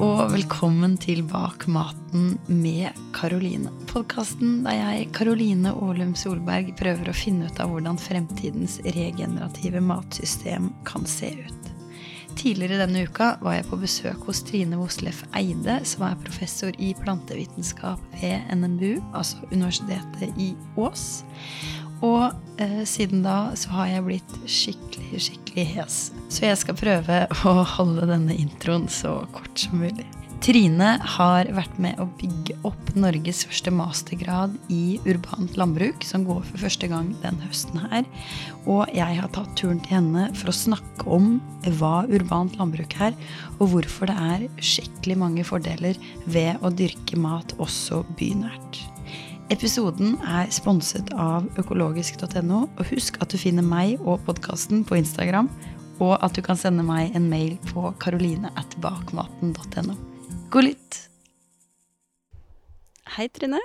og velkommen til Bak maten med Karoline. Podkasten der jeg, Karoline Aalum Solberg, prøver å finne ut av hvordan fremtidens regenerative matsystem kan se ut. Tidligere denne uka var jeg på besøk hos Trine Voslef Eide, som er professor i plantevitenskap ved NMBU, altså Universitetet i Ås. Og eh, siden da så har jeg blitt skikkelig, skikkelig hes. Så jeg skal prøve å holde denne introen så kort som mulig. Trine har vært med å bygge opp Norges første mastergrad i urbant landbruk, som går for første gang den høsten her. Og jeg har tatt turen til henne for å snakke om hva urbant landbruk er, og hvorfor det er skikkelig mange fordeler ved å dyrke mat også bynært. Episoden er sponset av økologisk.no. Og husk at du finner meg og podkasten på Instagram, og at du kan sende meg en mail på karoline.bakmaten.no. God lytt! Hei, Trine.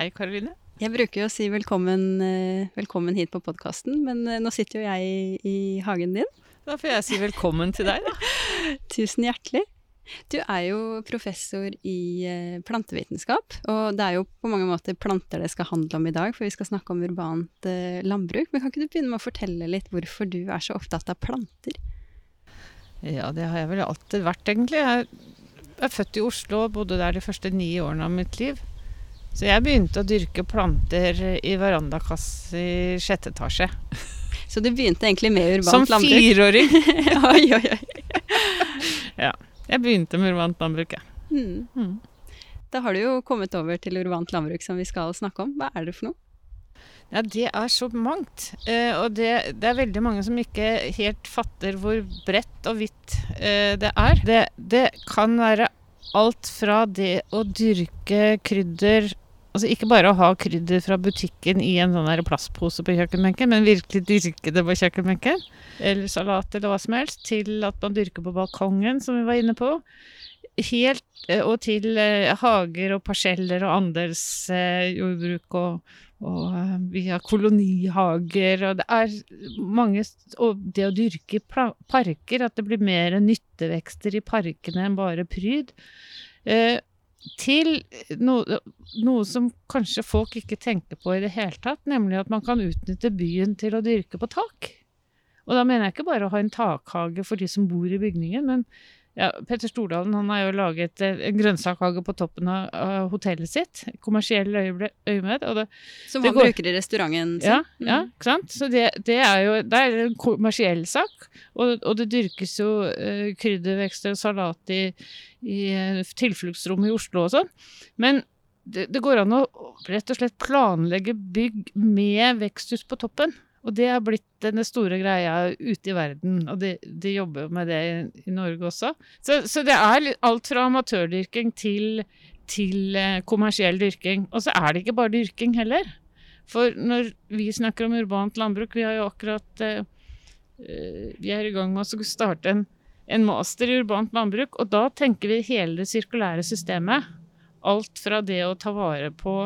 Hei, Karoline. Jeg bruker jo å si velkommen, eh, velkommen hit på podkasten, men eh, nå sitter jo jeg i, i hagen din. Da får jeg si velkommen til deg, da. Tusen hjertelig. Du er jo professor i eh, plantevitenskap, og det er jo på mange måter planter det skal handle om i dag, for vi skal snakke om urbant eh, landbruk. Men kan ikke du begynne med å fortelle litt hvorfor du er så opptatt av planter? Ja, det har jeg vel alltid vært, egentlig. Jeg er født i Oslo og bodde der de første ni årene av mitt liv. Så jeg begynte å dyrke planter i verandakass i sjette etasje. Så du begynte egentlig med urbant landbruk? Som fireåring. oi, oi, oi. ja. Jeg begynte med urbant landbruk, jeg. Mm. Mm. Da har du jo kommet over til urbant landbruk, som vi skal snakke om. Hva er det for noe? Ja, det er så mangt. Eh, og det, det, er veldig mange som ikke helt fatter hvor bredt og vidt eh, det er. Det, det, kan være alt fra det å dyrke krydder Altså ikke bare å ha krydder fra butikken i en sånn plastpose på kjøkkenbenken, men virkelig dyrke det på kjøkkenbenken. Eller salat eller hva som helst. Til at man dyrker på balkongen, som vi var inne på. Helt eh, og til eh, hager og parseller og andelsjordbruk eh, og, og vi har kolonihager, og det er mange Og det å dyrke parker, at det blir mer nyttevekster i parkene enn bare pryd. Til noe, noe, som kanskje folk ikke tenker på i det hele tatt, nemlig at man kan utnytte byen til å dyrke på tak. Og da mener jeg ikke bare å ha en takhage for de som bor i bygningen, men ja, Petter Stordalen han har jo laget eh, en grønnsakhage på toppen av, hotellet sitt. Kommersiell øyemed. Som han går, bruker i restauranten sin? Ja, mm. ja ikke sant. Så det, det, er jo det er en kommersiell sak. Og, og det dyrkes jo uh, kryddervekster og salat i, i uh, tilfluktsrom i Oslo og sånn. Men det, det går an å rett og slett planlegge bygg med veksthus på toppen. Og det har blitt denne store greia ute i verden, og de, de jobber med det i, i Norge også. Så, så, det er alt fra amatørdyrking til, til eh, kommersiell dyrking. Og så er det ikke bare dyrking heller. For når vi snakker om urbant landbruk Vi har jo akkurat eh, eh Vi er i gang med å starte en, en master i urbant landbruk, og da tenker vi hele det sirkulære systemet. Alt fra det å ta vare på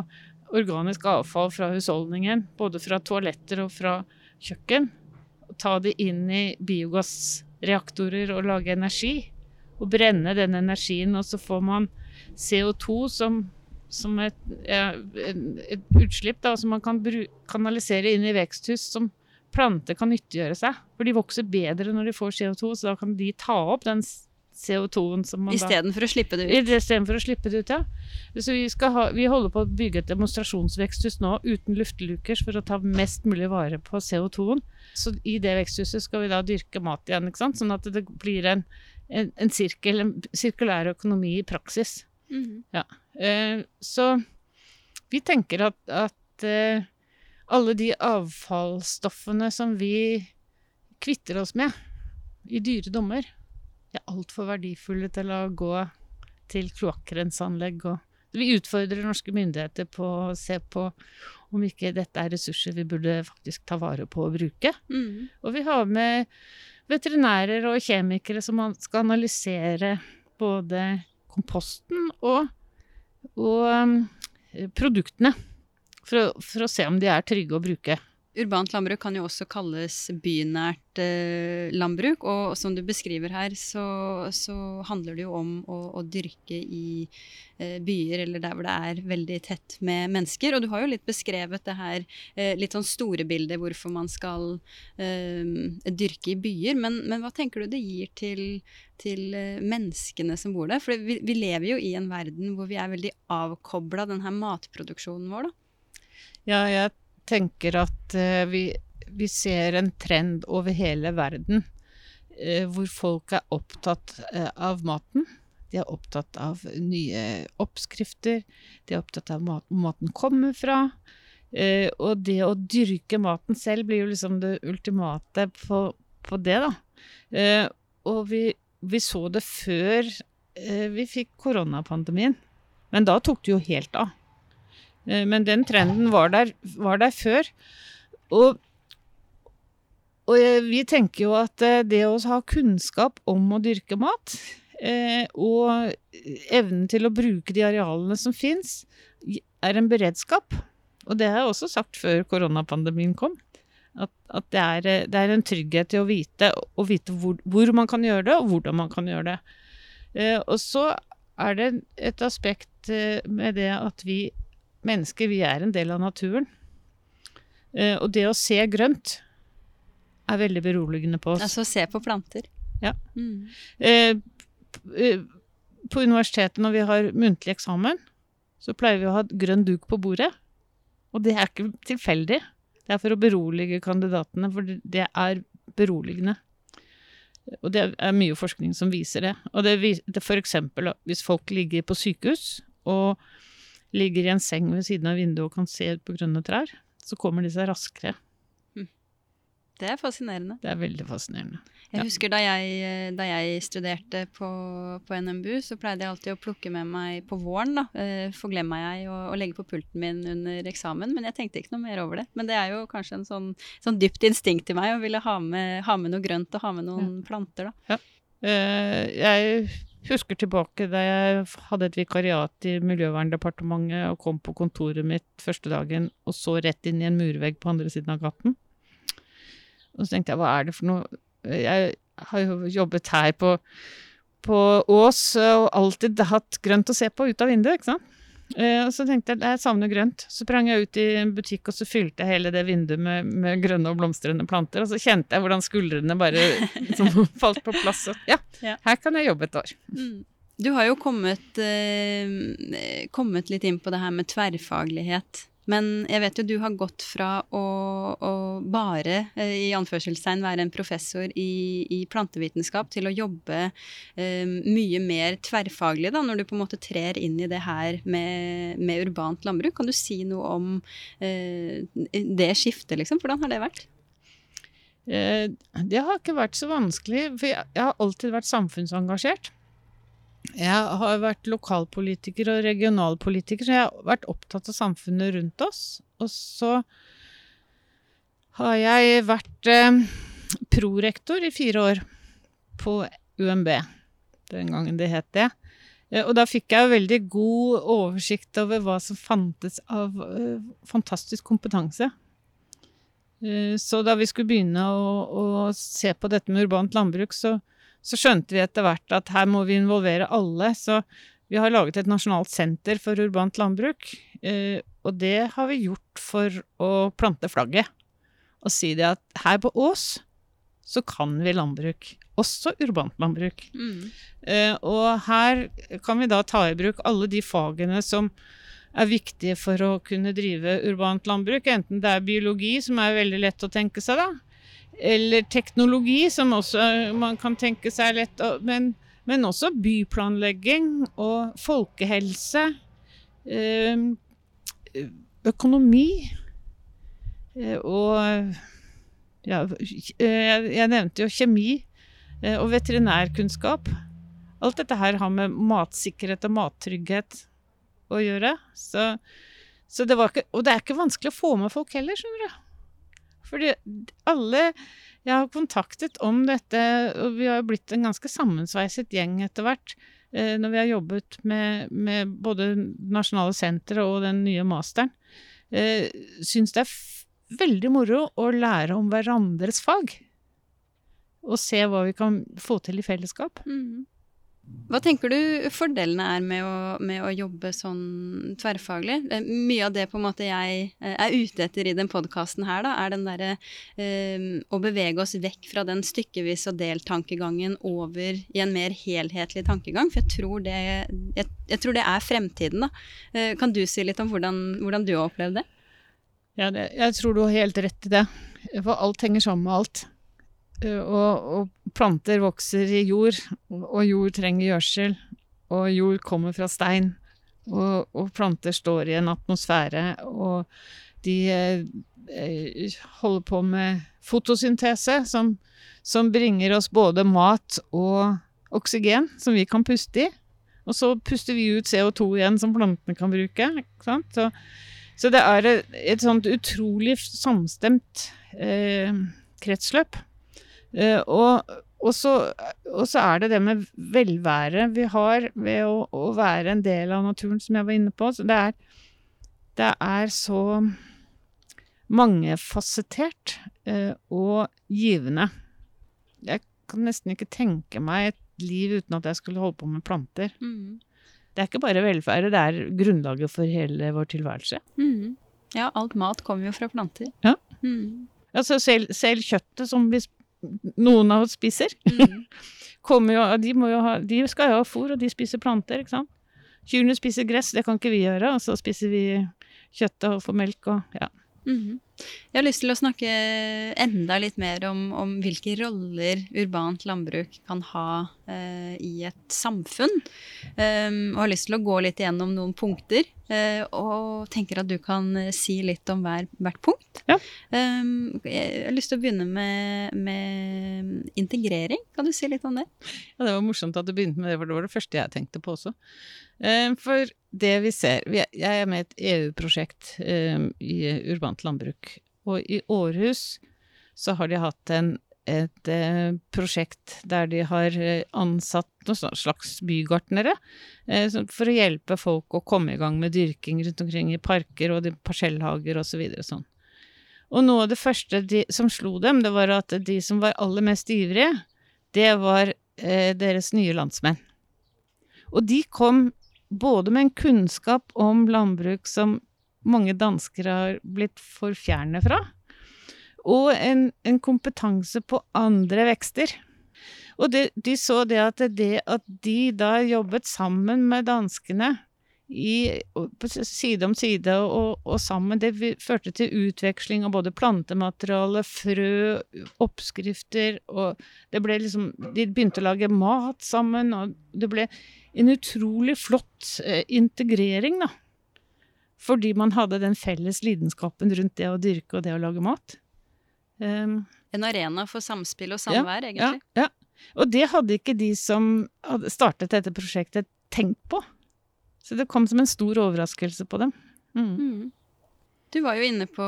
organisk avfall fra husholdningen, både fra toaletter og fra kjøkken. Ta det inn i biogassreaktorer og lage energi. Og brenne den energien, og så får man CO2 som, som et, et, utslipp da, som man kan kanalisere inn i veksthus, som planter kan nyttiggjøre seg. For de vokser bedre når de får CO2, så da kan de ta opp den CO2-en som man Istedenfor å slippe det ut? Istedenfor å slippe det ut, ja. Så vi, ha, vi, holder på å bygge et demonstrasjonsveksthus nå uten luftlukers for å ta mest mulig vare på CO2-en. Så i det veksthuset skal vi da dyrke mat igjen, ikke sant? sånn at det blir en, en, en, sirkel, en sirkulær økonomi i praksis. Mm -hmm. Ja. Eh, så vi tenker at, at eh, alle de avfallsstoffene som vi kvitter oss med i dyre dommer, de er altfor verdifulle til å gå til kloakkrenseanlegg. Vi utfordrer norske myndigheter på å se på om ikke dette er ressurser vi burde faktisk ta vare på og bruke. Mm. Og vi har med veterinærer og kjemikere som skal analysere både komposten og, og um, produktene. For å, for å, se om de er trygge å bruke. Urbant landbruk kan jo også kalles bynært eh, landbruk, og som du beskriver her, så, så handler det jo om å, å dyrke i eh, byer eller der hvor det er veldig tett med mennesker. Og du har jo litt beskrevet det her eh, litt sånn store bildet hvorfor man skal eh, dyrke i byer. Men, men, hva tenker du det gir til, til eh, menneskene som bor der? For vi, vi, lever jo i en verden hvor vi er veldig avkobla den her matproduksjonen vår, da. Ja, jeg tenker at uh, vi, vi, ser en trend over hele verden uh, hvor folk er opptatt uh, av maten. De er opptatt av nye oppskrifter. De er opptatt av hvor maten kommer fra. og det å dyrke maten selv blir jo liksom det ultimate på, på det, da. og vi, vi, så det før vi fikk koronapandemien. Men da tok det jo helt av. Eh, men den trenden var der, var der før. Og, og, vi tenker jo at eh, det å ha kunnskap om å dyrke mat, eh, og evnen til å bruke de arealene som fins, er en beredskap. Og det har jeg også sagt før koronapandemien kom. At, at det, er, det, er, en trygghet til å vite, å vite hvor, hvor, man kan gjøre det, og hvordan man kan gjøre det. Og så er det et aspekt med det at vi mennesker, vi er en del av naturen. Eh, og det å se grønt er veldig beroligende på oss. Altså se på planter. Ja. Mm. Eh, eh, på universitetet når vi har muntlig eksamen, så pleier vi å ha grønn duk på bordet. Og det er ikke tilfeldig. Det er for å berolige kandidatene, for det er beroligende. Og det er mye forskning som viser det. Og det, det eksempel hvis folk ligger på sykehus og ligger i en seng ved siden av vinduet og kan se ut på grønne trær, så kommer de seg raskere. Hm. Det er fascinerende. Det er veldig fascinerende. Jeg ja. husker da jeg, da jeg studerte på, på, NMBU, så pleide jeg alltid å plukke med meg på våren, da, eh, forglemma jeg å legge på pulten min under eksamen, men jeg tenkte ikke noe mer over det. Men det er jo kanskje en sånn, sånn dypt instinkt i meg å ville ha med, ha med, noe grønt og ha med noen ja. planter, da. Ja. Uh, jeg husker tilbake da jeg hadde et vikariat i Miljøverndepartementet og kom på kontoret mitt første dagen og så rett inn i en murvegg på andre siden av gaten. Og så tenkte jeg, hva er det for noe Jeg har jo jobbet her på, på Ås og alltid hatt grønt å se på ut av vinduet, ikke sant. Uh, og så tenkte jeg jeg savner grønt. Så sprang jeg ut i en butikk og så fylte jeg hele det vinduet med, med grønne og blomstrende planter. Og så kjente jeg hvordan skuldrene bare liksom, falt på plass. Og, ja, ja, her kan jeg jobbe et år. Mm. Du har jo kommet, eh, kommet litt inn på det her med tverrfaglighet. Men jeg vet jo du har gått fra å, å bare eh, i anførselstegn være en professor i, i plantevitenskap til å jobbe um, mye mer tverrfaglig, da, når du på en måte trer inn i det her med, med urbant landbruk. Kan du si noe om uh, det skiftet, liksom? Hvordan har det vært? Det har ikke vært så vanskelig, for jeg, jeg har alltid vært samfunnsengasjert. Jeg har vært lokalpolitiker og regionalpolitiker, så jeg har vært opptatt av samfunnet rundt oss. Og så har jeg vært eh, prorektor i fire år på UMB, den gangen det het det. Eh, og da fikk jeg veldig god oversikt over hva som fantes av eh, fantastisk kompetanse. Uh, så da vi skulle begynne å, å, se på dette med urbant landbruk, så så skjønte vi etter hvert at her må vi involvere alle. Så vi har laget et nasjonalt senter for urbant landbruk. Eh, og det har vi gjort for å plante flagget. Og si det at her på Ås så kan vi landbruk. Også urbant landbruk. Mm. Eh, og her kan vi da ta i bruk alle de fagene som er viktige for å kunne drive urbant landbruk. Enten det er biologi, som er veldig lett å tenke seg, da eller teknologi, som også man kan tenke seg lett Men, men også byplanlegging og folkehelse. Eh, økonomi. Eh, og ja, jeg nevnte jo kjemi eh, og veterinærkunnskap. Alt dette her har med matsikkerhet og mattrygghet å gjøre. Så, så det ikke, og det er ikke vanskelig å få med folk heller, skjønner du. Fordi alle jeg har kontaktet om dette, og vi har jo blitt en ganske sammensveiset gjeng etter hvert, eh, når vi har jobbet med, med både Nasjonale sentre og den nye masteren, eh, syns det er veldig moro å lære om hverandres fag. Og se hva vi kan få til i fellesskap. Mm. Hva tenker du fordelene er med å, med å, jobbe sånn tverrfaglig? Mye av det på en måte jeg eh, er ute etter i den podkasten her, da, er den derre eh, å bevege oss vekk fra den stykkevis og delt-tankegangen over i en mer helhetlig tankegang. For jeg tror det, jeg, jeg tror det er fremtiden, da. Eh, kan du si litt om hvordan, hvordan du har opplevd det? Ja, det, jeg tror du har helt rett i det. For alt henger sammen med alt. Eh, og, og, planter vokser i jord, og jord trenger gjødsel, og jord kommer fra stein. Og, og, planter står i en atmosfære, og de eh, holder på med fotosyntese, som, som, bringer oss både mat og oksygen, som vi kan puste i. Og så puster vi ut CO2 igjen, som plantene kan bruke. Så, så, det er et, et sånt utrolig samstemt eh, kretsløp. Uh, og, og, så, og, så, er det det med velvære vi har ved å, å, være en del av naturen, som jeg var inne på. Så det er, det er så mangefasettert uh, og givende. Jeg kan nesten ikke tenke meg et liv uten at jeg skulle holde på med planter. Mm. Det er ikke bare velferd, det er grunnlaget for hele vår tilværelse. Mm. Ja, alt mat kommer jo fra planter. Ja. Mm. Altså selv, selv, kjøttet som vi noen av oss spiser. Mm. jo, de, ha, de, skal jo ha fôr, og de spiser planter, ikke sant. Kyrne spiser gress, det kan ikke vi gjøre, og så spiser vi kjøttet og får melk og ja. Mm. Jeg har lyst til å snakke enda litt mer om, om hvilke roller urbant landbruk kan ha eh, i et samfunn. Um, og har lyst til å gå litt igjennom noen punkter. Eh, og tenker at du kan si litt om hver, hvert punkt. Ja. Um, jeg har lyst til å begynne med, med, integrering. Kan du si litt om det? Ja, Det var morsomt at du begynte med det, for det var det første jeg tenkte på også. Um, for det vi ser Jeg er med i et EU-prosjekt i urbant landbruk. Og i Århus så har de hatt en, et et prosjekt der de har eh, ansatt noen slags bygartnere eh, for å hjelpe folk å komme i gang med dyrking rundt omkring i parker og parsellhager osv. Og, så sånn. og noe av det første de, som slo dem, det var at de som var aller mest ivrige, det var eh, deres nye landsmenn. Og de kom både med en kunnskap om landbruk som mange dansker har blitt for fjerne fra, og en, en kompetanse på andre vekster. Og det, de så det at det at de da jobbet sammen med danskene i, side om side og, og, sammen, det førte til utveksling av både plantemateriale, frø, oppskrifter, og det ble liksom De begynte å lage mat sammen, og det ble en utrolig flott eh, integrering, da. Fordi man hadde den felles lidenskapen rundt det å dyrke og det å lage mat. Um, en arena for samspill og samvær, ja, egentlig. Ja, ja. Og det hadde ikke de som hadde startet dette prosjektet, tenkt på. Så det kom som en stor overraskelse på dem. Mm. Mm. Du var jo inne på,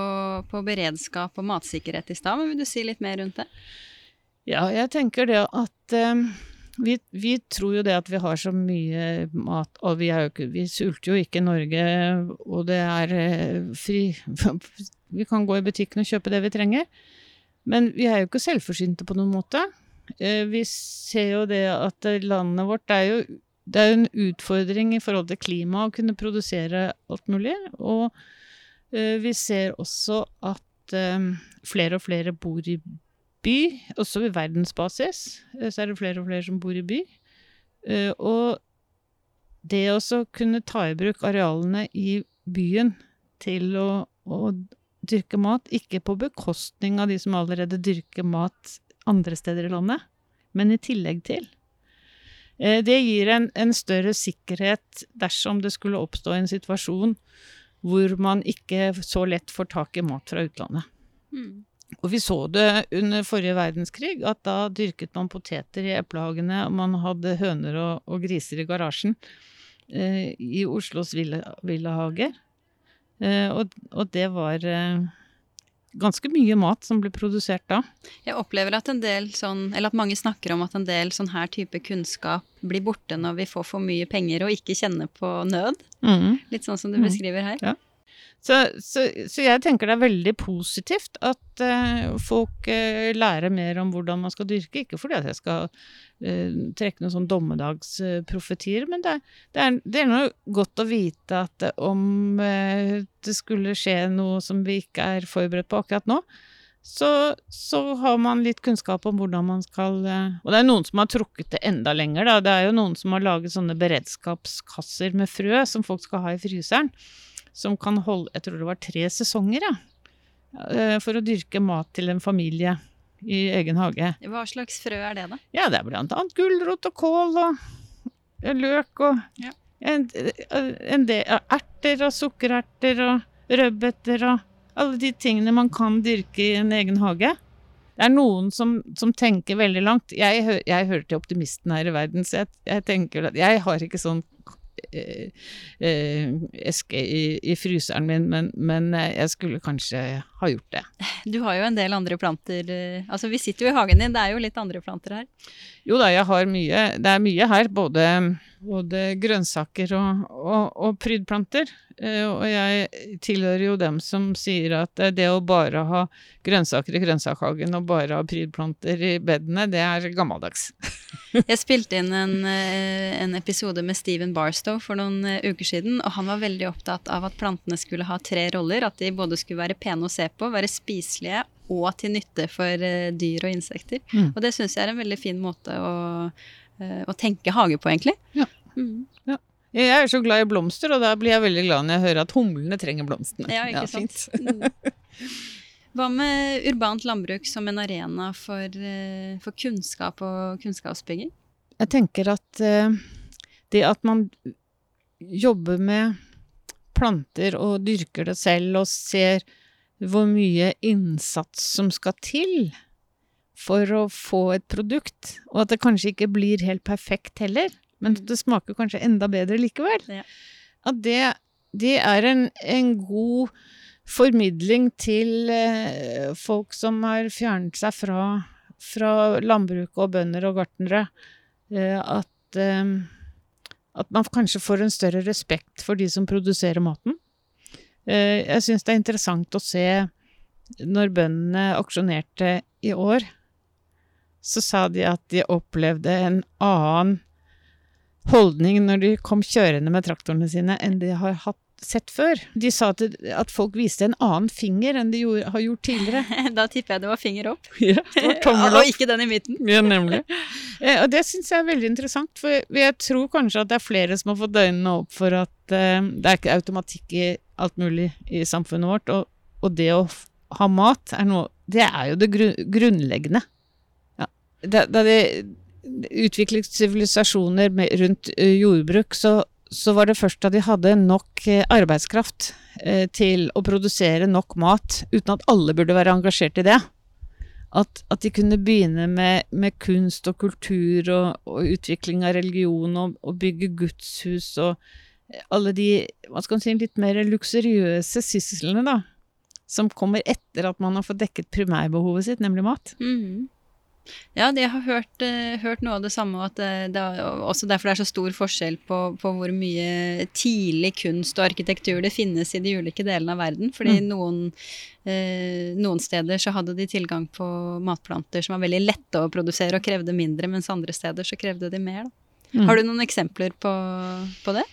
på beredskap og matsikkerhet i stad, men vil du si litt mer rundt det? Ja, jeg tenker det at um, vi, vi, tror jo det at vi har så mye mat, og vi, jo ikke, vi sulter jo ikke i Norge, og det er eh, fri Vi kan gå i butikken og kjøpe det vi trenger. Men vi er jo ikke selvforsynte på noen måte. Eh, vi ser jo det at landet vårt er jo Det er jo en utfordring i forhold til klima å kunne produsere alt mulig. Og eh, vi ser også at flere og flere bor i by, også ved verdensbasis, eh, så er det flere og flere som bor i by. Eh, og det å kunne ta i bruk arealene i byen til å, å, dyrke mat, ikke på bekostning av de som allerede dyrker mat andre steder i landet, men i tillegg til. Eh, det gir en, en større sikkerhet dersom det skulle oppstå en situasjon hvor man ikke så lett får tak i mat fra utlandet. Mm. Og vi så det under forrige verdenskrig, at da dyrket man poteter i eplehagene, og man hadde høner og, og griser i garasjen eh, i Oslos villahager. Eh, og, og, det var eh, ganske mye mat som ble produsert da. Jeg opplever at en del sånn, eller at mange snakker om at en del sånn her type kunnskap blir borte når vi får for mye penger og ikke kjenner på nød. Mm. Litt sånn som du mm. beskriver her. Ja. Så, så, så, jeg tenker det er veldig positivt at uh, folk uh, lærer mer om hvordan man skal dyrke. Ikke fordi at jeg skal uh, trekke noen sånn dommedagsprofetier, men det det, er, det er, noe godt å vite at om det skulle skje noe som vi ikke er forberedt på akkurat nå, så, så, har man litt kunnskap om hvordan man skal Og det er noen som har trukket det enda lenger, da. Det er jo noen som har laget sånne beredskapskasser med frø som folk skal ha i fryseren som kan holde Jeg tror det var tre sesonger, ja. Eh, for å dyrke mat til en familie i egen hage. Hva slags frø er det, da? Ja, det er blant annet gulrot og kål og løk og ja. en, en del erter og sukkererter og rødbeter og alle de tingene man kan dyrke i en egen hage. Det er noen som, som tenker veldig langt. Jeg, jeg, hører til optimisten her i verden, så jeg, jeg tenker at jeg har ikke sånn Eh, eh, eske i, i, fryseren min, men, men, eh, jeg skulle kanskje ha gjort det. Du har jo en del andre planter Altså, vi sitter jo i hagen din, det er jo litt andre planter her? Jo da, jeg har mye. Det er mye her. Både, både grønnsaker og, og, og prydplanter. Eh, og jeg tilhører jo dem som sier at det å bare ha grønnsaker i grønnsakhagen og bare ha prydplanter i bedene, det er gammeldags. jeg spilte inn en, eh, en, episode med Steven Barstow for noen eh, uker siden, og han var veldig opptatt av at plantene skulle ha tre roller. At de både skulle være pene å se på, være spiselige og til nytte for dyr og insekter. Mm. Og det syns jeg er en veldig fin måte å, å tenke hage på, egentlig. Ja. Mm. ja. Jeg er så glad i blomster, og da blir jeg veldig glad når jeg hører at humlene trenger blomstene. Ja, ikke sant. Mm. Hva med urbant landbruk som en arena for, eh, for kunnskap og kunnskapsbygging? Jeg tenker at uh, det at man jobber med planter og dyrker det selv og ser hvor mye innsats som skal til for å få et produkt, og at det kanskje ikke blir helt perfekt heller, men at det smaker kanskje enda bedre likevel. Ja. At det, det er en, en, god formidling til eh, folk som har fjernet seg fra, fra landbruket og bønder og gartnere, eh, at, eh, at man kanskje får en større respekt for de som produserer maten. Eh, jeg syns det er interessant å se når bøndene aksjonerte i år, så sa de at de opplevde en annen holdning når de kom kjørende med traktorene sine, enn de har hatt sett før. De sa at, at folk viste en annen finger enn de gjorde, har gjort tidligere. da tipper jeg det var finger opp. Ja, det var tommel opp. Og ikke den i midten. ja, nemlig. Eh, og det syns jeg er veldig interessant, for jeg tror kanskje at det er flere som har fått øynene opp for at eh, det er ikke automatikk i alt mulig i samfunnet vårt, og, og det å ha mat er noe Det er jo det grunnleggende. Da, da det utviklet sivilisasjoner rundt eh, jordbruk, så, så, var det først da de hadde nok eh, arbeidskraft eh, til å produsere nok mat, uten at alle burde være engasjert i det. At, at de kunne begynne med, med kunst og kultur og, og, utvikling av religion og, og bygge gudshus og alle de hva skal man si, litt mer luksuriøse sysslene, da. Som kommer etter at man har fått dekket primærbehovet sitt, nemlig mat. Mm. Ja, jeg har hørt, uh, hørt, noe av det samme, og at det, det er også derfor det er så stor forskjell på, på, hvor mye tidlig kunst og arkitektur det finnes i de ulike delene av verden. Fordi mm. noen, uh, noen, steder så hadde de tilgang på matplanter som var veldig lette å produsere og krevde mindre, mens andre steder så krevde de mer. Mm. Har du noen eksempler på, på det?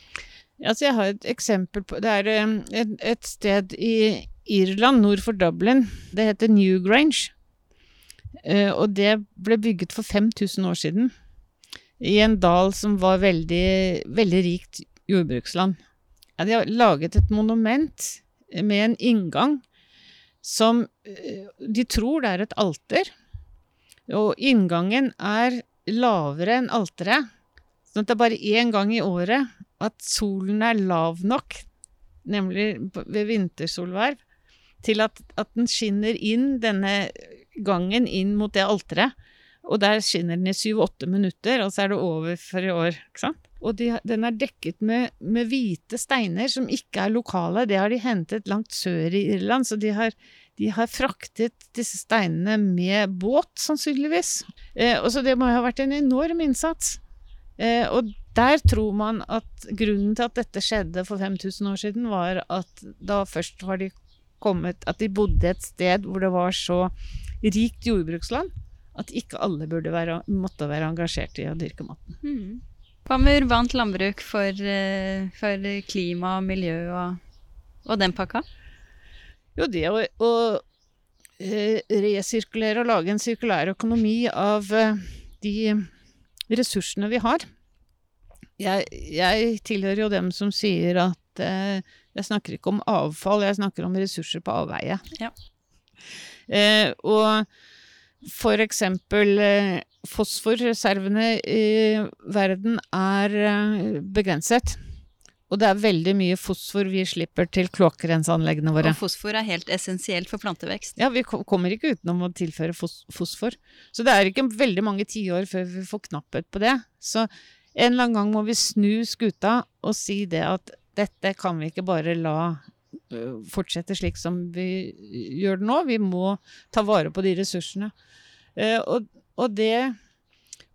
Altså, jeg har et eksempel på Det er um, et, et sted i Irland nord for Dublin. Det heter Newgrange. Uh, og det ble bygget for 5000 år siden. I en dal som var veldig, veldig rikt jordbruksland. Ja, de har laget et monument med en inngang som uh, De tror det er et alter. Og inngangen er lavere enn alteret. Sånn at det er bare én gang i året at solen er lav nok, nemlig ved vintersolverv, til at, at den skinner inn denne gangen inn mot det alteret. Og der skinner den i syv-åtte minutter, og så er det over for i år. ikke sant? Og de, den er dekket med, med, hvite steiner som ikke er lokale. Det har de hentet langt sør i Irland, så de har, de har fraktet disse steinene med båt, sannsynligvis. Eh, og så det må ha vært en enorm innsats. Eh, og der tror man at grunnen til at dette skjedde for 5000 år siden, var at da først var de kommet At de bodde et sted hvor det var så rikt jordbruksland at ikke alle burde være, måtte være engasjert i å dyrke maten. Mm. Hva med urbant landbruk for, eh, for klima og miljø og, og den pakka? Jo, det å, å eh, resirkulere og lage en sirkulær økonomi av eh, de ressursene vi har. Jeg, jeg, tilhører jo dem som sier at jeg snakker ikke om avfall, jeg snakker om ressurser på avveie. Ja. Eh, og for eksempel eh, fosforreservene i verden er eh, begrenset. Og det er veldig mye fosfor vi slipper til kloakkrenseanleggene våre. Og fosfor er helt essensielt for plantevekst. Ja, vi kommer ikke utenom å tilføre fos fosfor. Så det er ikke veldig mange tiår før vi får knapphet på det. Så en eller annen gang må vi snu skuta og si det at dette kan vi ikke bare la fortsette slik som vi gjør det nå. Vi må ta vare på de ressursene. Og, og det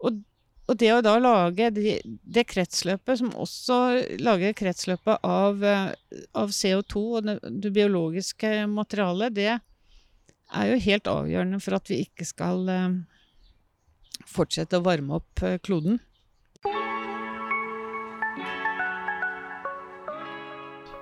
og og det å da lage det, det kretsløpet, som også lager kretsløpet av, eh, av CO2 og det, det, biologiske materialet, det er jo helt avgjørende for at vi ikke skal eh, fortsette å varme opp kloden.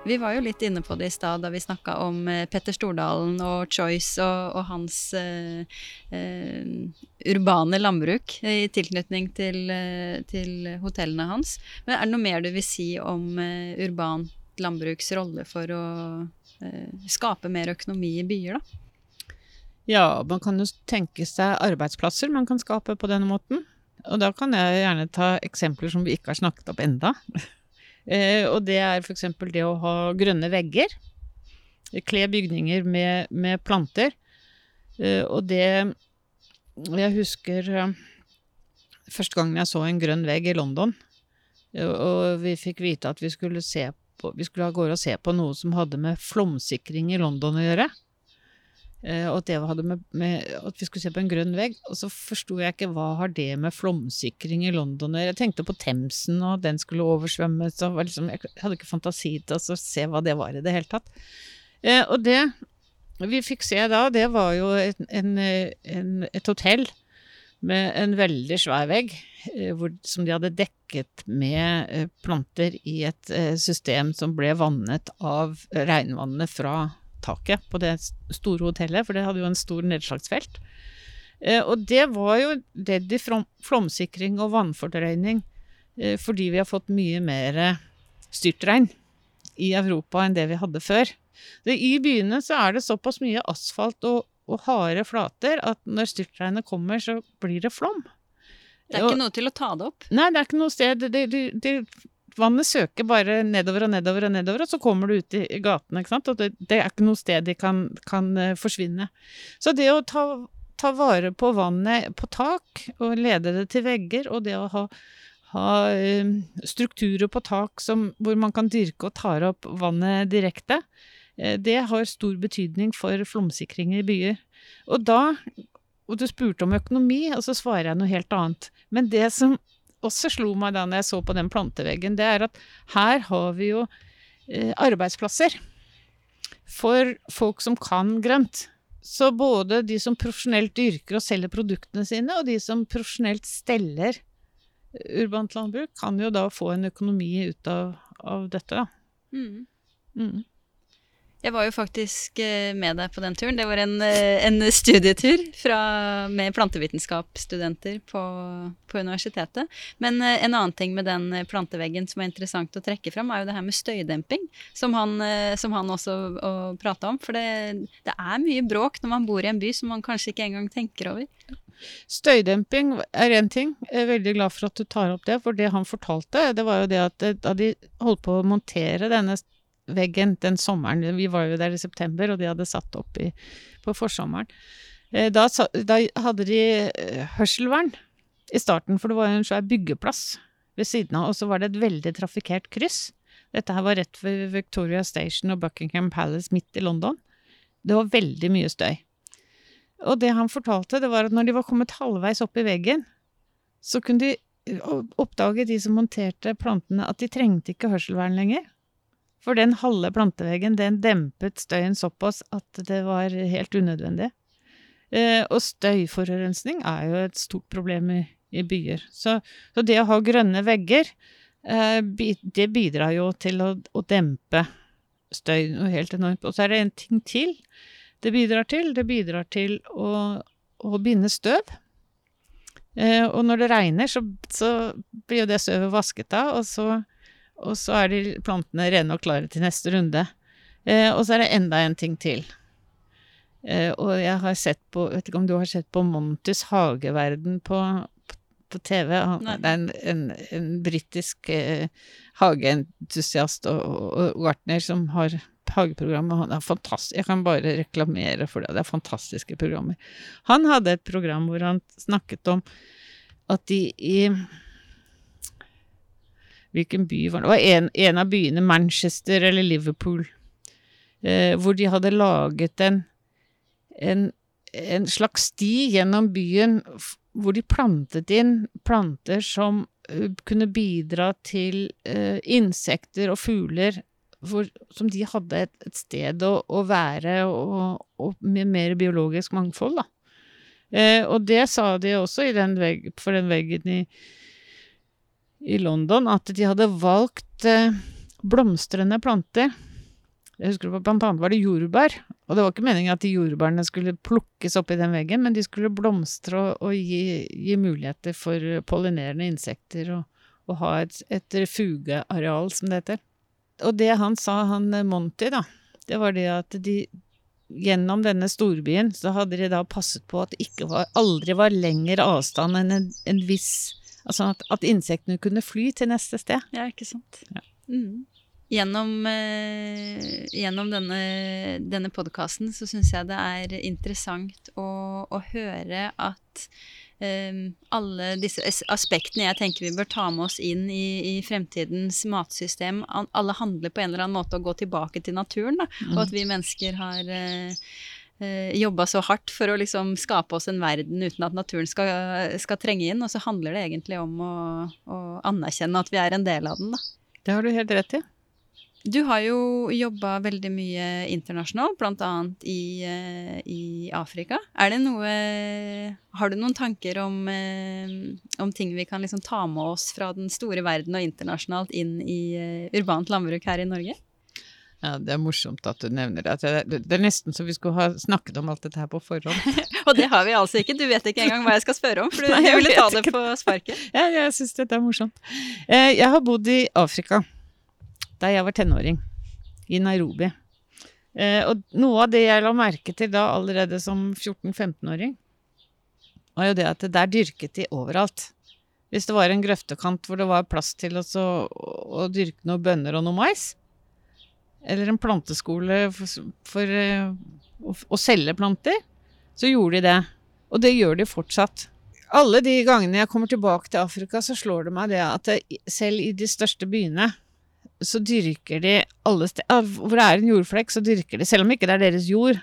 Vi var jo litt inne på det i stad da vi snakka om eh, Petter Stordalen og Choice og, og hans eh, eh, urbane landbruk i tilknytning til, eh, til, hotellene hans. Men er det noe mer du vil si om urbant landbruks rolle for å skape mer økonomi i byer, da? Ja, man kan jo tenke seg arbeidsplasser man kan skape på denne måten. Og da kan jeg gjerne ta eksempler som vi ikke har snakket opp enda. Eh, og det er f.eks. det å ha grønne vegger. Kle bygninger med, med planter. Eh, og det Jeg husker eh, første gangen jeg så en grønn vegg i London, og vi fikk vite at vi skulle, se på, vi skulle gå og se på noe som hadde med flomsikring i London å gjøre. Eh, og at, med, med, at vi skulle se på en grønn vegg. Og så forsto jeg ikke hva har det med flomsikring i London. Jeg tenkte på Themsen, og den skulle oversvømmes. Og liksom, jeg hadde ikke fantasi til å se hva det var i det hele tatt. Eh, og det vi fikk se da, det var jo et, en, en, et hotell med en veldig svær vegg, eh, hvor, som de hadde dekket med eh, planter i et eh, system som ble vannet av regnvannet fra taket på det store hotellet, for det hadde jo en stor nedslagsfelt. Eh, og det var jo redd i flomsikring og vannfordrøyning eh, fordi vi har fått mye mer styrtregn i Europa enn det vi hadde før. Det, I byene så er det såpass mye asfalt og, og harde flater at når styrtregnet kommer, så blir det flom. Det er ikke noe til å ta det opp? Nei, det er ikke noe sted. Det, det, det vannet søker bare nedover og nedover og nedover, og så kommer du ut i gatene. Og det, det, er ikke noe sted de kan, kan uh, forsvinne. Så det å ta, ta, vare på vannet på tak, og lede det til vegger, og det å ha, ha uh, strukturer på tak som, hvor man kan dyrke og tar opp vannet direkte, uh, det har stor betydning for flomsikring i byer. Og da og du spurte om økonomi, og så svarer jeg noe helt annet. Men det som også slo meg da når jeg så på den planteveggen, det er at her har vi jo eh, arbeidsplasser for folk som kan grønt. Så både de som profesjonelt dyrker og selger produktene sine, og de som profesjonelt steller urbant landbruk, kan jo da få en økonomi ut av, av dette, da. Mm. Mm. Jeg var jo faktisk eh, med deg på den turen. Det var en, eh, en studietur fra, med plantevitenskapsstudenter på, på, universitetet. Men eh, en annen ting med den planteveggen som er interessant å trekke fram, er jo det her med støydemping, som han, som han også prata om. For det, det er mye bråk når man bor i en by som man kanskje ikke engang tenker over. Støydemping er én ting. Jeg er veldig glad for at du tar opp det. For det han fortalte, det var jo det at da de holdt på å montere denne veggen den sommeren. Vi var jo der i september, og de hadde satt opp i, på forsommeren. Eh, da, da, hadde de eh, hørselvern i starten, for det var jo en svær byggeplass ved siden av, og så var det et veldig trafikkert kryss. Dette her var rett ved Victoria Station og Buckingham Palace midt i London. Det var veldig mye støy. Og det han fortalte, det var at når de var kommet halvveis opp i veggen, så kunne de oppdage de som monterte plantene, at de trengte ikke hørselvern lenger. For den halve planteveggen, den dempet støyen såpass at det var helt unødvendig. Eh, og støyforurensning er jo et stort problem i, i byer. Så, så, det å ha grønne vegger, eh, det bidrar jo til å, å dempe støy noe helt enormt. Og så er det en ting til det bidrar til. Det bidrar til å, å binde støv. Eh, og når det regner, så, så blir jo det støvet vasket av, og så, og så er de plantene rene og klare til neste runde. Eh, og så er det enda en ting til. Eh, og jeg har sett på Vet ikke om du har sett på Montys hageverden på, på, på TV? Han, det er en, en, en britisk eh, hageentusiast og, og, og gartner som har hageprogram, og han er fantastisk. Jeg kan bare reklamere for det. Det er fantastiske programmer. Han hadde et program hvor han snakket om at de i Hvilken by var det? Det var en, en av byene, Manchester eller Liverpool, eh, hvor de hadde laget en en, en slags sti gjennom byen hvor de plantet inn planter som uh, kunne bidra til uh, insekter og fugler hvor, som de hadde et, et sted å, å være, og, og, med mer biologisk mangfold, da. Eh, og det sa de også den vegg, for den veggen i, i London, at de hadde valgt blomstrende planter jeg husker på Blant annet var det jordbær. Og det var ikke meningen at de jordbærene skulle plukkes opp i den veggen, men de skulle blomstre og, og gi, gi, muligheter for pollinerende insekter og, og ha et, et refugeareal, som det heter. Og det han sa, han eh, Monty, da, det var det at de gjennom denne storbyen så hadde de da passet på at det ikke var, aldri var lengre avstand enn en, en viss Altså at, at, insektene kunne fly til neste sted. Ja, ikke sant. Ja. Mm. Gjennom, eh, gjennom denne, denne podkasten så syns jeg det er interessant å, å høre at eh, alle disse aspektene jeg tenker vi bør ta med oss inn i, i, fremtidens matsystem, alle handler på en eller annen måte å gå tilbake til naturen. Da, og at vi mennesker har eh, eh jobba så hardt for å liksom skape oss en verden uten at naturen skal, skal, trenge inn. Og så handler det egentlig om å, å anerkjenne at vi er en del av den. Da. Det har du helt rett i. Du har jo jobba veldig mye internasjonalt, bl.a. I, uh, i Afrika. Er det noe Har du noen tanker om, uh, om ting vi kan liksom ta med oss fra den store verden og internasjonalt inn i urbant landbruk her i Norge? Ja, Det er morsomt at du nevner det. Det, det er nesten så vi skulle ha snakket om alt dette her på forhånd. og det har vi altså ikke. Du vet ikke engang hva jeg skal spørre om, for du Nei, ville ta det på sparket. ja, jeg syns dette er morsomt. Jeg har bodd i Afrika da jeg var tenåring, i Nairobi. Eh, og noe av det jeg la merke til da allerede som 14-15-åring, var jo det at der dyrket de overalt. Hvis det var en grøftekant hvor det var plass til å, å dyrke noen bønner og noe mais, eller en planteskole for, for uh, å, å, selge planter, så gjorde de det. Og det gjør de fortsatt. Alle de gangene jeg kommer tilbake til Afrika, så slår det meg det at det, selv i de største byene så dyrker de alle steder Hvor det er en jordflekk, så dyrker de, selv om ikke det er deres jord.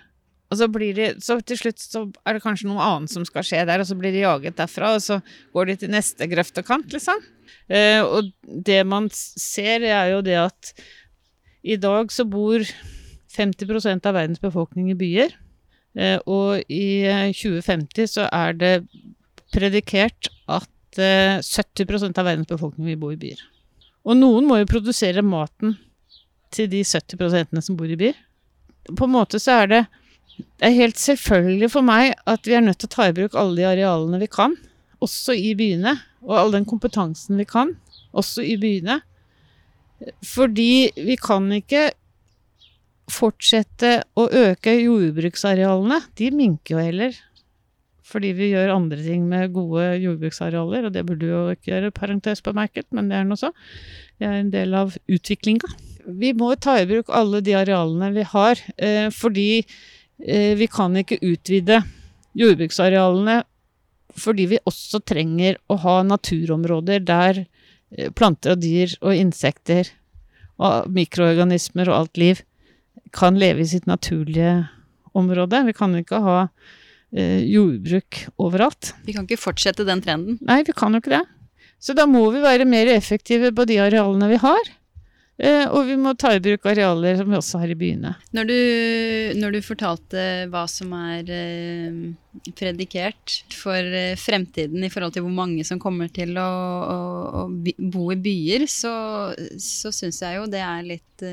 Og så blir de Så til slutt så er det kanskje noe annet som skal skje der, og så blir de jaget derfra, og så går de til neste grøftekant, liksom. Eh, og det man ser, er jo det at i dag så bor 50% av verdens befolkning i byer. Eh, og i 2050 så er det predikert at eh, 70% av verdens befolkning vil bo i byer. Og noen må jo produsere maten til de 70% som bor i byer. På en måte så er det, det er helt selvfølgelig for meg at vi er nødt til å ta i bruk alle de arealene vi kan, også i byene. Og all den kompetansen vi kan, også i byene. Fordi vi kan ikke fortsette å øke jordbruksarealene. De minker jo heller. Fordi vi gjør andre ting med gode jordbruksarealer, og det burde jo ikke gjøre, parentes bemerket, men det er nå så. Det er en del av utviklinga. Vi må ta i bruk alle de arealene vi har, eh, fordi eh, vi kan ikke utvide jordbruksarealene fordi vi også trenger å ha naturområder der planter og dyr og insekter og mikroorganismer og alt liv kan leve i sitt naturlige område. Vi kan ikke ha eh, jordbruk overalt. Vi kan ikke fortsette den trenden? Nei, vi kan jo ikke det. Så da må vi være mer effektive på de arealene vi har. Eh, og vi må ta i bruk arealer som vi også har i byene. Når du, når du fortalte hva som er eh, predikert for eh, fremtiden i forhold til hvor mange som kommer til å, å, å bo i byer, så, så syns jeg jo det er litt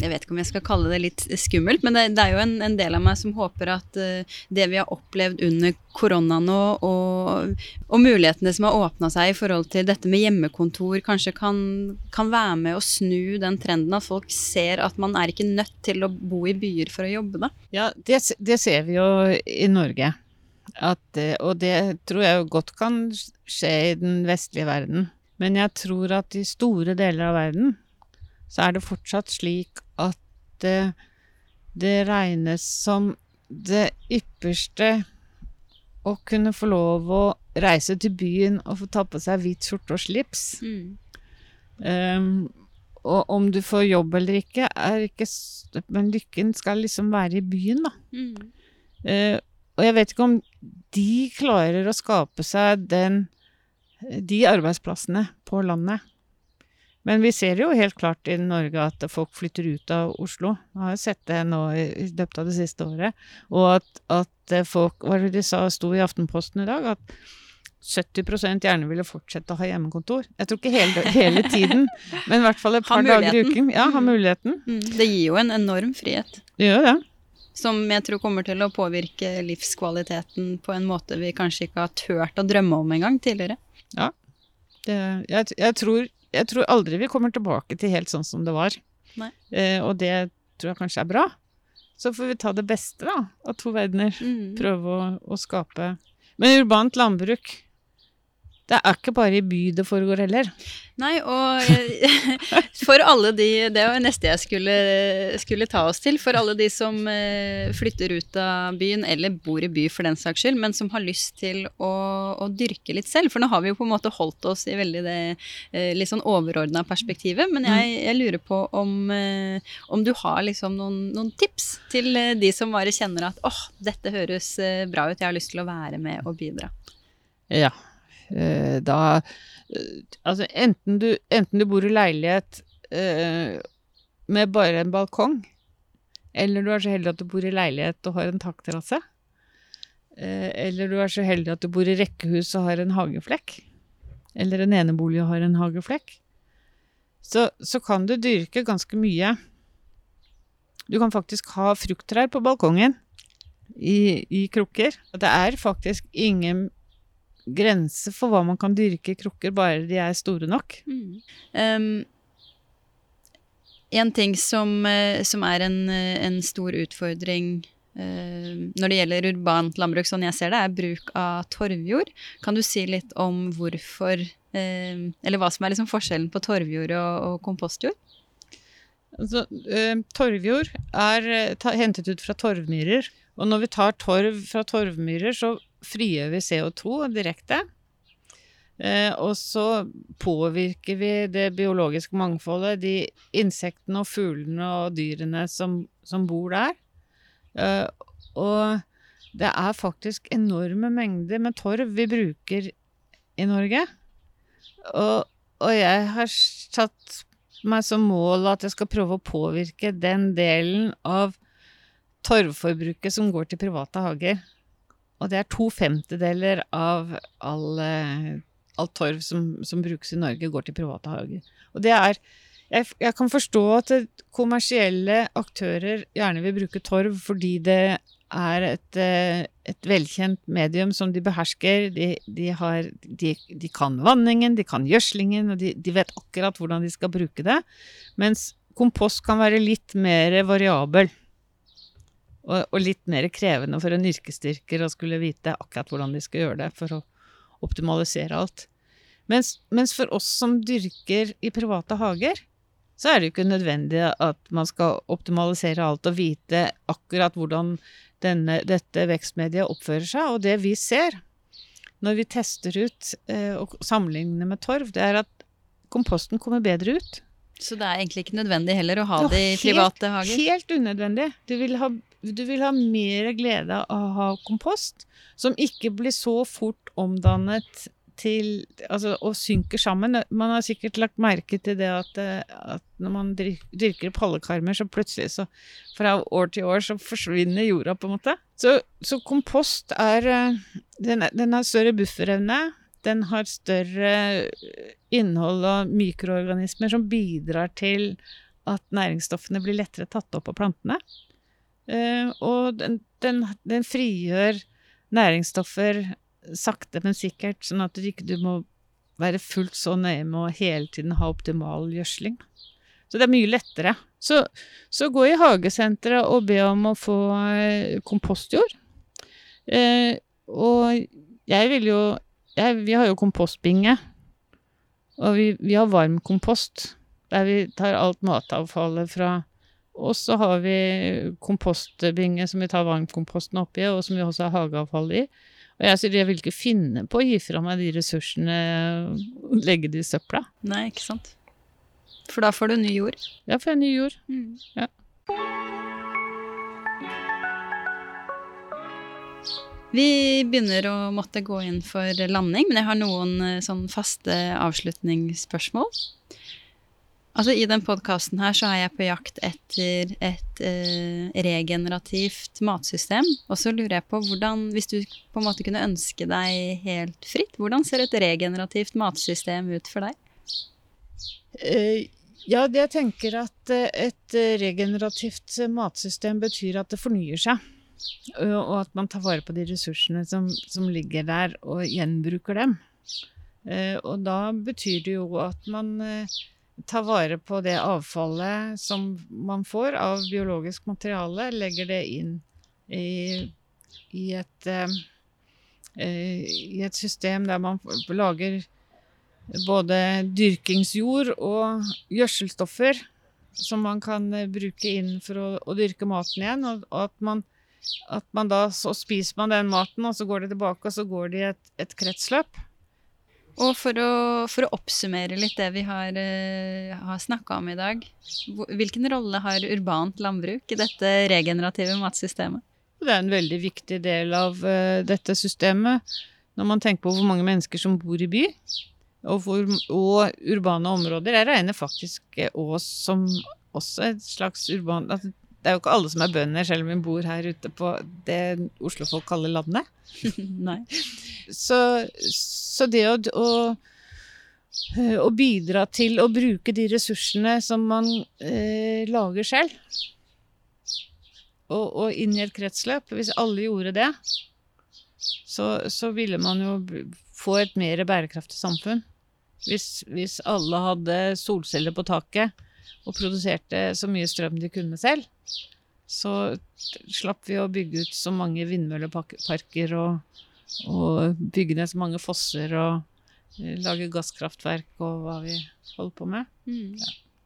jeg vet ikke om jeg skal kalle det litt skummelt, men det, det er jo en, en, del av meg som håper at uh, det vi har opplevd under korona nå, og, og mulighetene som har åpna seg i forhold til dette med hjemmekontor, kanskje kan, kan, være med å snu den trenden at folk ser at man er ikke nødt til å bo i byer for å jobbe, da. Ja, det, det ser vi jo i Norge. At, eh, og det tror jeg godt kan skje i den vestlige verden. Men jeg tror at i store deler av verden så er det fortsatt slik det, det regnes som det ypperste å kunne få lov å reise til byen og få ta på seg hvit skjorte og slips. Mm. Um, og om du får jobb eller ikke, er ikke Men lykken skal liksom være i byen, da. Mm. Uh, og jeg vet ikke om de klarer å skape seg den, de arbeidsplassene på landet. Men vi ser jo helt klart i Norge at folk flytter ut av Oslo. Jeg har sett det nå i løpet av det siste året. Og at, at folk Hva var det de sa, sto i Aftenposten i dag? At 70 gjerne ville fortsette å ha hjemmekontor. Jeg tror ikke hele, hele tiden, men i hvert fall et par dager i uken. Ja, ha mm. muligheten. Mm. Det gir jo en enorm frihet. Det gjør det. Som jeg tror kommer til å påvirke livskvaliteten på en måte vi kanskje ikke har turt å drømme om engang tidligere. Ja. Det, jeg, jeg tror jeg tror aldri vi kommer tilbake til helt sånn som det var. Eh, og det tror jeg kanskje er bra. Så får vi ta det beste da, av to verdener. Mm. Prøve å, å, skape Men urbant landbruk, det er ikke bare i by det foregår heller. Nei, og for alle de Det var neste jeg skulle, skulle, ta oss til. For alle de som eh, flytter ut av byen, eller bor i by for den saks skyld, men som har lyst til å, å dyrke litt selv. For nå har vi jo på en måte holdt oss i veldig det eh, litt sånn overordna perspektivet. Men jeg, mm. jeg lurer på om, eh, om, du har liksom noen, noen, tips til de som bare kjenner at åh, oh, dette høres bra ut, jeg har lyst til å være med og bidra. Ja, da Altså, enten du, enten du bor i leilighet eh, med bare en balkong, eller du er så heldig at du bor i leilighet og har en takterrasse, eh, eller du er så heldig at du bor i rekkehus og har en hageflekk, eller en enebolig og har en hageflekk, så, så kan du dyrke ganske mye. Du kan faktisk ha frukttrær på balkongen i, i krukker. Det er faktisk ingen grense for hva man kan dyrke i krukker, bare de er store nok. Mm. Um, en ting som, eh, som er en, en, stor utfordring uh, når det gjelder urbant landbruk, sånn jeg ser det, er bruk av torvjord. Kan du si litt om hvorfor uh, Eller hva som er liksom forskjellen på torvjord og, og kompostjord? Altså, uh, torvjord er ta, hentet ut fra torvmyrer. Og når vi tar torv fra torvmyrer, så frigjør vi CO2 direkte. Eh, og så påvirker vi det biologiske mangfoldet, de insektene og fuglene og dyrene som, som bor der. Eh, og det er faktisk enorme mengder med torv vi bruker i Norge. Og, og jeg har satt meg som mål at jeg skal prøve å påvirke den delen av torvforbruket som går til private hager. Og det er to femtedeler av all, eh, all torv som, som, brukes i Norge, går til private hager. Og det er jeg, jeg, kan forstå at kommersielle aktører gjerne vil bruke torv fordi det er et, eh, et velkjent medium som de behersker. De, de, har, de, de kan vanningen, de kan gjødslingen, og de, vet akkurat hvordan de skal bruke det. Mens kompost kan være litt mer variabel. Og, og, litt mer krevende for en yrkesstyrker å skulle vite akkurat hvordan de skal gjøre det for å optimalisere alt. Mens, mens, for oss som dyrker i private hager, så er det jo ikke nødvendig at man skal optimalisere alt og vite akkurat hvordan denne, dette vekstmediet oppfører seg. Og det vi ser når vi tester ut eh, og sammenligner med torv, det er at komposten kommer bedre ut. Så det er egentlig ikke nødvendig heller å ha det i private hager? Helt unødvendig. Du vil ha du vil ha mer glede av å ha kompost som ikke blir så fort omdannet til Altså, og synker sammen. Man har sikkert lagt merke til det at, eh, at når man dyrker opp hallekarmer, så plutselig så Fra år til år så forsvinner jorda, på en måte. Så, så kompost er eh, den, den har større bufferevne. Den har større innhold av mikroorganismer som bidrar til at næringsstoffene blir lettere tatt opp av plantene. Eh, og den, den, den frigjør næringsstoffer sakte, men sikkert, sånn at du ikke må være fullt så nøye med å hele tiden ha optimal gjødsling. Så det er mye lettere. Så, så gå i hagesenteret og be om å få eh, kompostjord. Eh, og jeg vil jo jeg, Vi har jo kompostbinge. Og vi, vi har varm kompost, der vi tar alt matavfallet fra og så har vi kompostbinge som vi tar varmkomposten oppi, og som vi også har hageavfall i. Og jeg sier jeg vil ikke finne på å gi fra meg de ressursene og legge det i søpla. Nei, ikke sant. For da får du ny jord. Ja, får jeg ny jord. Ja. Vi begynner å måtte gå inn for landing, men jeg har noen eh, sånn faste avslutningsspørsmål. Altså I den podkasten her så er jeg på jakt etter et eh, regenerativt matsystem. Og så lurer jeg på hvordan, hvis du på en måte kunne ønske deg helt fritt, hvordan ser et regenerativt matsystem ut for deg? Eh, ja, jeg tenker at eh, et eh, regenerativt eh, matsystem betyr at det fornyer seg. Og at man tar vare på de ressursene som, som ligger der, og gjenbruker dem. Eh, Og da betyr det jo at man eh, tar vare på det avfallet som man får av biologisk materiale, legger det inn i, i et eh, eh, i et system der man lager både dyrkingsjord og gjødselstoffer som man kan eh, bruke inn for å, å dyrke maten igjen. Og, og at, man, at man da så spiser man den maten, og så går det tilbake, og så går det i et, et kretsløp. Og for å, for å oppsummere litt det vi har, uh, har snakka om i dag, hvilken rolle har urbant landbruk i dette regenerative matsystemet? Det er en veldig viktig del av uh, dette systemet når man tenker på hvor mange mennesker som bor i by. Og, hvor, og urbane områder. Jeg regner faktisk eh, Ås som også et slags urban altså, Det er jo ikke alle som er bønder, selv om vi bor her ute på det Oslo-folk kaller landet. Så, så det å, å, å bidra til å bruke de ressursene som man eh, lager selv, og, og inn i et kretsløp Hvis alle gjorde det, så, så ville man jo få et mer bærekraftig samfunn. Hvis, hvis alle hadde solceller på taket og produserte så mye strøm de kunne selv, så slapp vi å bygge ut så mange vindmølleparker og, og bygge ned så mange fosser og eh, lage gasskraftverk og hva vi holder på med. Mm.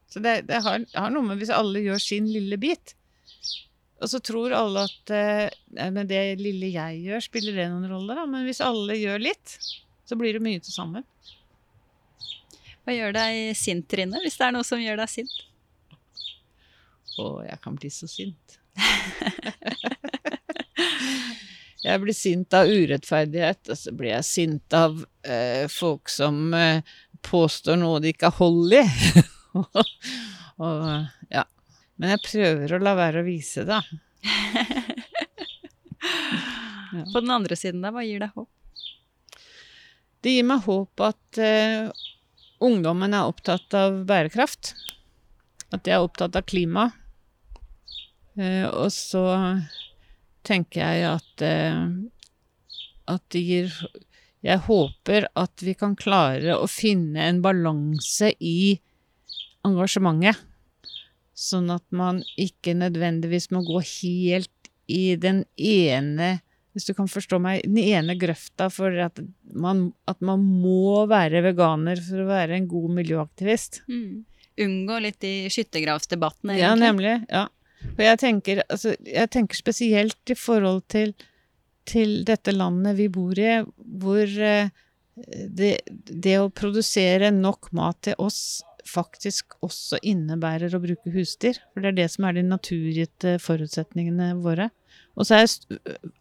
Så det, det, har, har noe med hvis alle gjør sin lille bit. Og så tror alle at eh, med det lille jeg gjør, spiller det noen rolle? da? Men hvis alle gjør litt, så blir det mye til sammen. Hva gjør deg sint, Trine, hvis det er noe som gjør deg sint? Og jeg kan bli så sint. jeg blir sint av urettferdighet, og så blir jeg sint av eh, folk som eh, påstår noe de ikke har hold i. og, ja. Men jeg prøver å la være å vise det. På den andre siden da, hva gir deg håp? Det gir meg håp at eh, ungdommen er opptatt av bærekraft. At de er opptatt av klima. Eh, og så tenker jeg at eh, at det gir Jeg håper at vi kan klare å finne en balanse i engasjementet. Sånn at man ikke nødvendigvis må gå helt i den ene hvis du kan forstå meg, den ene grøfta for at man, at man må være veganer for å være en god miljøaktivist. Mm. Unngå litt de skyttergravsdebattene, Ja, nemlig. Ja. Og jeg tenker, altså, jeg tenker spesielt i forhold til, til dette landet vi bor i, hvor eh, det, det å produsere nok mat til oss faktisk også innebærer å bruke husdyr. For det er det som er de naturgitte forutsetningene våre. Og så er jeg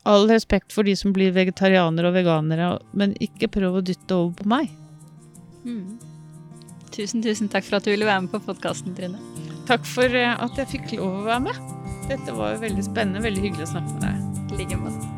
all respekt for de som blir vegetarianere og veganere, men ikke prøv å dytte over på meg. Mm. Tusen, tusen takk for at du ville være med på podkasten, Trine. Takk for eh, at jeg fikk lov å være med. Dette var veldig spennende. Veldig hyggelig å snakke med deg. I like måte.